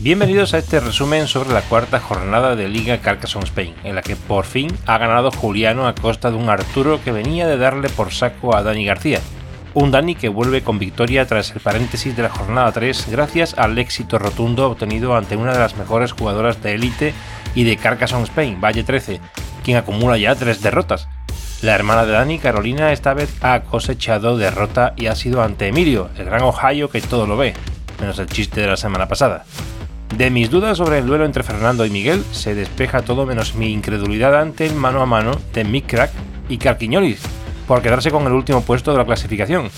Bienvenidos a este resumen sobre la cuarta jornada de Liga Carcassonne Spain, en la que por fin ha ganado Juliano a costa de un Arturo que venía de darle por saco a Dani García. Un Dani que vuelve con victoria tras el paréntesis de la jornada 3 gracias al éxito rotundo obtenido ante una de las mejores jugadoras de élite y de Carcassonne Spain, Valle 13, quien acumula ya tres derrotas. La hermana de Dani, Carolina, esta vez ha cosechado derrota y ha sido ante Emilio, el gran Ohio que todo lo ve, menos el chiste de la semana pasada. De mis dudas sobre el duelo entre Fernando y Miguel se despeja todo menos mi incredulidad ante el mano a mano de Mick Crack y Carquiñolis por quedarse con el último puesto de la clasificación.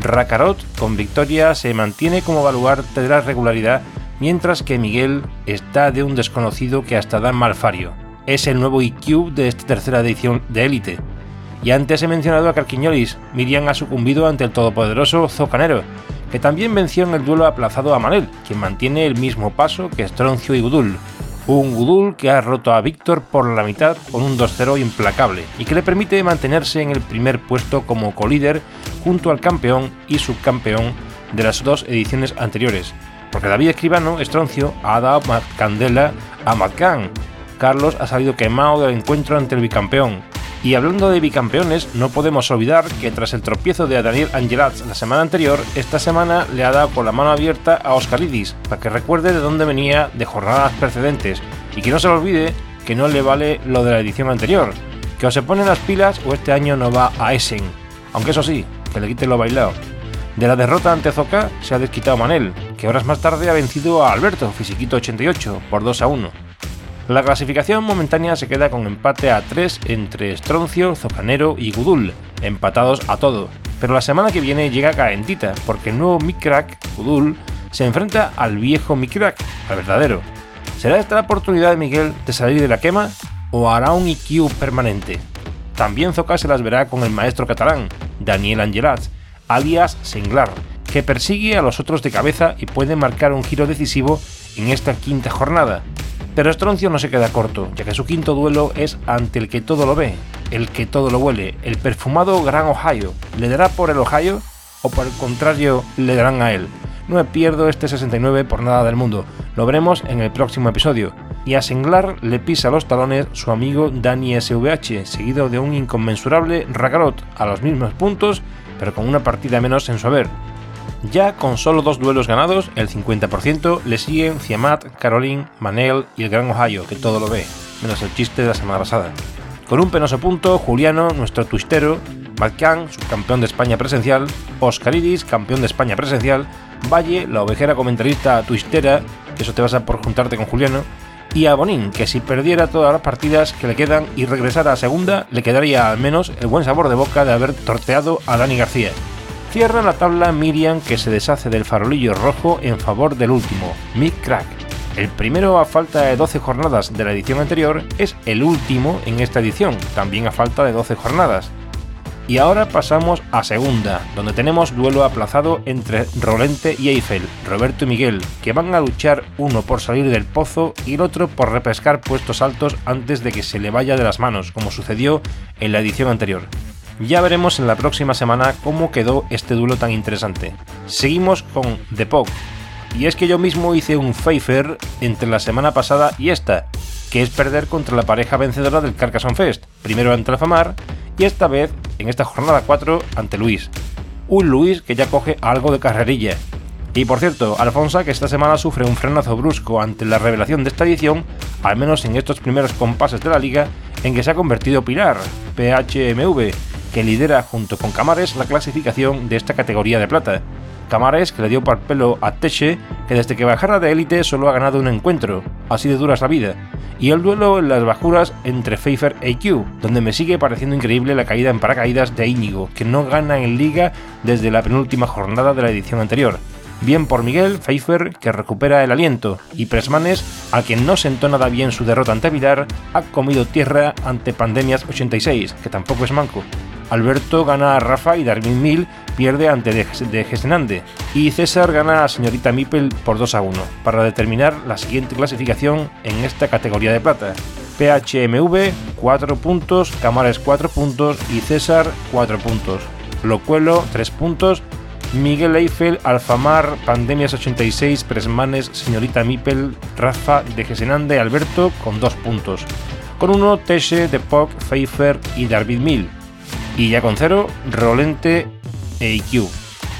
Racarot con victoria se mantiene como baluarte de la regularidad mientras que Miguel está de un desconocido que hasta da malfario. Es el nuevo IQ de esta tercera edición de Élite. Y antes he mencionado a Carquiñolis, Miriam ha sucumbido ante el todopoderoso Zocanero, que también venció en el duelo aplazado a Manel, quien mantiene el mismo paso que Stroncio y Gudul. Un Gudul que ha roto a Víctor por la mitad con un 2-0 implacable y que le permite mantenerse en el primer puesto como colíder junto al campeón y subcampeón de las dos ediciones anteriores. Porque David Escribano, Stroncio, ha dado candela a Matcan. Carlos ha salido quemado del encuentro ante el bicampeón y hablando de bicampeones, no podemos olvidar que tras el tropiezo de Daniel Angelats la semana anterior, esta semana le ha dado con la mano abierta a Oscaridis para que recuerde de dónde venía de jornadas precedentes y que no se le olvide que no le vale lo de la edición anterior, que o se ponen las pilas o este año no va a Essen, aunque eso sí, que le quite lo bailado. De la derrota ante Zoka se ha desquitado Manel, que horas más tarde ha vencido a Alberto, Fisiquito 88, por 2 a 1. La clasificación momentánea se queda con empate a 3 entre Stroncio, Zocanero y Gudul, empatados a todo. Pero la semana que viene llega calentita, porque el nuevo Mikrak, Gudul, se enfrenta al viejo Mikrak, al verdadero. ¿Será esta la oportunidad de Miguel de salir de la quema o hará un IQ permanente? También Zoka se las verá con el maestro catalán, Daniel Angelat, alias Senglar, que persigue a los otros de cabeza y puede marcar un giro decisivo en esta quinta jornada, pero Stroncio no se queda corto, ya que su quinto duelo es ante el que todo lo ve, el que todo lo huele, el perfumado Gran Ohio. ¿Le dará por el Ohio o por el contrario le darán a él? No me pierdo este 69 por nada del mundo, lo veremos en el próximo episodio. Y a Senglar le pisa los talones su amigo Dani SVH, seguido de un inconmensurable Ragarot a los mismos puntos, pero con una partida menos en su haber. Ya con solo dos duelos ganados, el 50%, le siguen Ciamat, Caroline, Manel y el Gran Ohio, que todo lo ve, menos el chiste de la semana pasada. Con un penoso punto, Juliano, nuestro twistero, Malcán, subcampeón de España presencial, Oscaridis, campeón de España presencial, Valle, la ovejera comentarista twistera, que eso te vas a por juntarte con Juliano, y a Bonín, que si perdiera todas las partidas que le quedan y regresara a segunda, le quedaría al menos el buen sabor de boca de haber torteado a Dani García. Cierra la tabla Miriam que se deshace del farolillo rojo en favor del último, Mick Crack. El primero a falta de 12 jornadas de la edición anterior es el último en esta edición, también a falta de 12 jornadas. Y ahora pasamos a segunda, donde tenemos duelo aplazado entre Rolente y Eiffel, Roberto y Miguel, que van a luchar uno por salir del pozo y el otro por repescar puestos altos antes de que se le vaya de las manos, como sucedió en la edición anterior. Ya veremos en la próxima semana cómo quedó este duelo tan interesante. Seguimos con The Pog. Y es que yo mismo hice un Pfeiffer entre la semana pasada y esta, que es perder contra la pareja vencedora del Carcassonne Fest, primero ante Alfamar y esta vez, en esta jornada 4, ante Luis. Un Luis que ya coge algo de carrerilla. Y por cierto, Alfonso que esta semana sufre un frenazo brusco ante la revelación de esta edición, al menos en estos primeros compases de la liga, en que se ha convertido Pilar, PHMV, que lidera junto con Camares la clasificación de esta categoría de plata. Camares que le dio por pelo a Teche, que desde que bajara de élite solo ha ganado un encuentro, así de dura es la vida, y el duelo en las bajuras entre Pfeiffer e IQ, donde me sigue pareciendo increíble la caída en paracaídas de Íñigo, que no gana en liga desde la penúltima jornada de la edición anterior. Bien por Miguel Pfeiffer, que recupera el aliento, y Presmanes, a quien no sentó nada bien su derrota ante Vidar, ha comido tierra ante Pandemias 86, que tampoco es manco. Alberto gana a Rafa y Darwin Mill pierde ante de Gesenande. Y César gana a Señorita Mipel por 2 a 1, para determinar la siguiente clasificación en esta categoría de plata. PHMV 4 puntos, Camares 4 puntos y César 4 puntos. Locuelo 3 puntos, Miguel Eiffel, Alfamar, Pandemias 86, Presmanes, Señorita Mipel, Rafa de Gesenande, Alberto con 2 puntos. Con uno Teshe, Depok, Pfeiffer y David Mill. Y ya con cero, Rolente e IQ.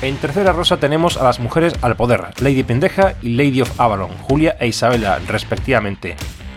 En tercera rosa tenemos a las mujeres al poder, Lady Pendeja y Lady of Avalon, Julia e Isabela, respectivamente.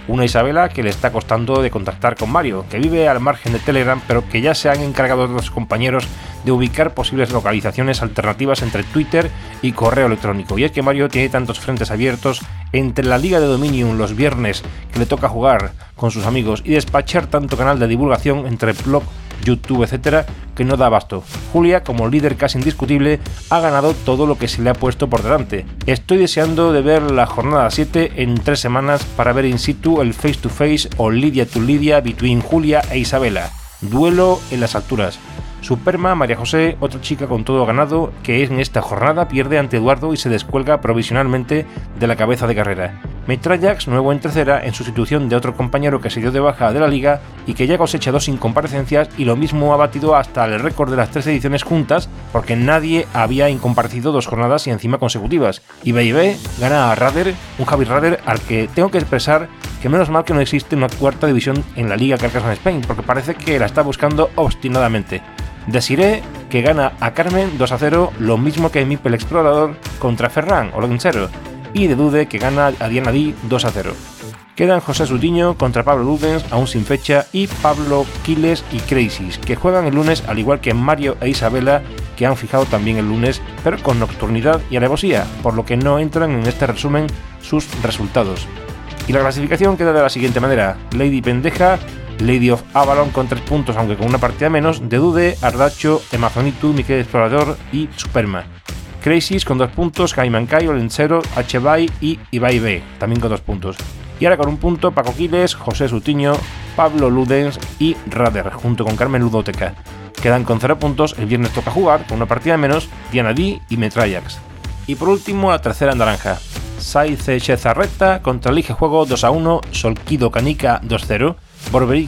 Una Isabela que le está costando de contactar con Mario, que vive al margen de Telegram, pero que ya se han encargado los compañeros de ubicar posibles localizaciones alternativas entre Twitter y correo electrónico. Y es que Mario tiene tantos frentes abiertos entre la Liga de Dominion los viernes que le toca jugar con sus amigos y despachar tanto canal de divulgación entre blog YouTube, etcétera, que no da abasto. Julia, como líder casi indiscutible, ha ganado todo lo que se le ha puesto por delante. Estoy deseando de ver la jornada 7 en tres semanas para ver in situ el face to face o Lidia to Lidia between Julia e Isabela. Duelo en las alturas. Superma, María José, otra chica con todo ganado, que en esta jornada pierde ante Eduardo y se descuelga provisionalmente de la cabeza de carrera. Metrallax, nuevo en tercera, en sustitución de otro compañero que se dio de baja de la liga y que ya cosecha dos incomparecencias y lo mismo ha batido hasta el récord de las tres ediciones juntas porque nadie había incomparecido dos jornadas y encima consecutivas. Y B&B gana a Rader, un Javi Rader al que tengo que expresar que menos mal que no existe una cuarta división en la liga Carcassonne Spain porque parece que la está buscando obstinadamente. Desiré que gana a Carmen 2 a 0, lo mismo que Mipel Explorador contra Ferran o Lorenzo y de Dude que gana a Diana Di 2 a 0. Quedan José Sutiño contra Pablo Ludens, aún sin fecha, y Pablo Quiles y Crazies, que juegan el lunes al igual que Mario e Isabela, que han fijado también el lunes, pero con nocturnidad y alevosía, por lo que no entran en este resumen sus resultados. Y la clasificación queda de la siguiente manera: Lady Pendeja, Lady of Avalon con 3 puntos, aunque con una partida menos, de Dude, Ardacho, Amazonitu, Miquel Explorador y Superma. Crazies con 2 puntos, Cayman Kai, Olencero, Hbai y Ibai B, también con 2 puntos. Y ahora con un punto, Paco Quiles, José Sutiño, Pablo Ludens y Rader, junto con Carmen Ludoteca. Quedan con 0 puntos, el viernes toca jugar, con una partida menos, Diana D y Metrayax. Y por último, la tercera naranja. Saize Chezarreta contra Lige Juego 2 a 1, Solquido Canica 2-0,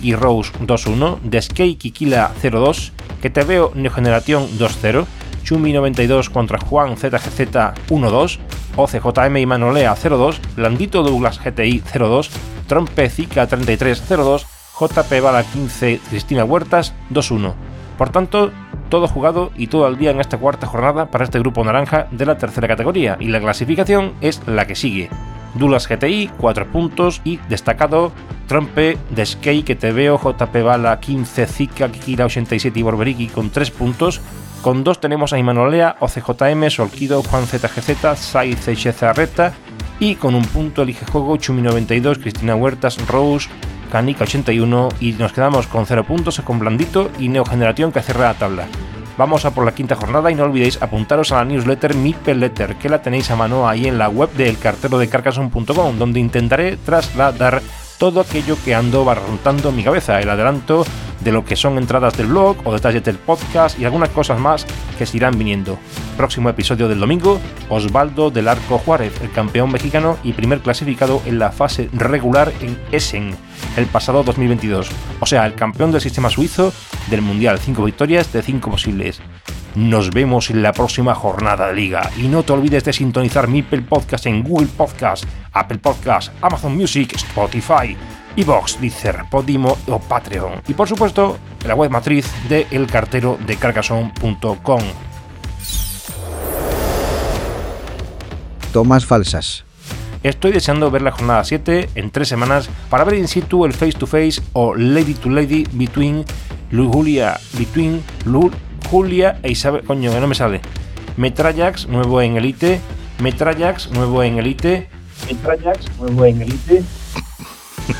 y Rose 2-1, Deskei Kikila 0-2, Que Te Veo Neogeneración 2-0, Chumi92 contra Juan ZGZ 1-2, OCJM y Manolea 0-2, Blandito Douglas GTI 0-2, Trompe Zika 33 0-2, JP Bala 15 Cristina Huertas 2-1. Por tanto, todo jugado y todo al día en esta cuarta jornada para este grupo naranja de la tercera categoría y la clasificación es la que sigue. Dulas GTI 4 puntos y destacado Trompe, Deskey que te veo, JP Bala 15, Zika, Kikira 87 y Borberiki con 3 puntos, con dos tenemos a Imanolea, OCJM, Solquido, Juan ZGZ, Sai Reta y con un punto elige juego Chumi92, Cristina Huertas, Rose, Canica 81 y nos quedamos con 0 puntos con Blandito y Neogeneración que cierra la tabla. Vamos a por la quinta jornada y no olvidéis apuntaros a la newsletter Mipel Letter, que la tenéis a mano ahí en la web del cartero de Carcassonne.com, donde intentaré trasladar todo aquello que ando barruntando en mi cabeza, el adelanto de lo que son entradas del blog o detalles del podcast y algunas cosas más que se irán viniendo. Próximo episodio del domingo, Osvaldo del Arco Juárez, el campeón mexicano y primer clasificado en la fase regular en Essen el pasado 2022. O sea, el campeón del sistema suizo del Mundial, 5 victorias de 5 posibles. Nos vemos en la próxima jornada de liga y no te olvides de sintonizar Mipel Podcast en Google Podcast, Apple Podcast, Amazon Music, Spotify, Evox, Deezer, Podimo o Patreon. Y por supuesto, la web matriz de El Cartero de Carcassonne.com. Tomas falsas. Estoy deseando ver la jornada 7 en 3 semanas para ver in situ el face to face o lady to lady between Julia, between Julia e Isabel. Coño, que no me sale. Metrallax, nuevo en Elite. Metrallax, nuevo en Elite. Metrallax, nuevo en Elite.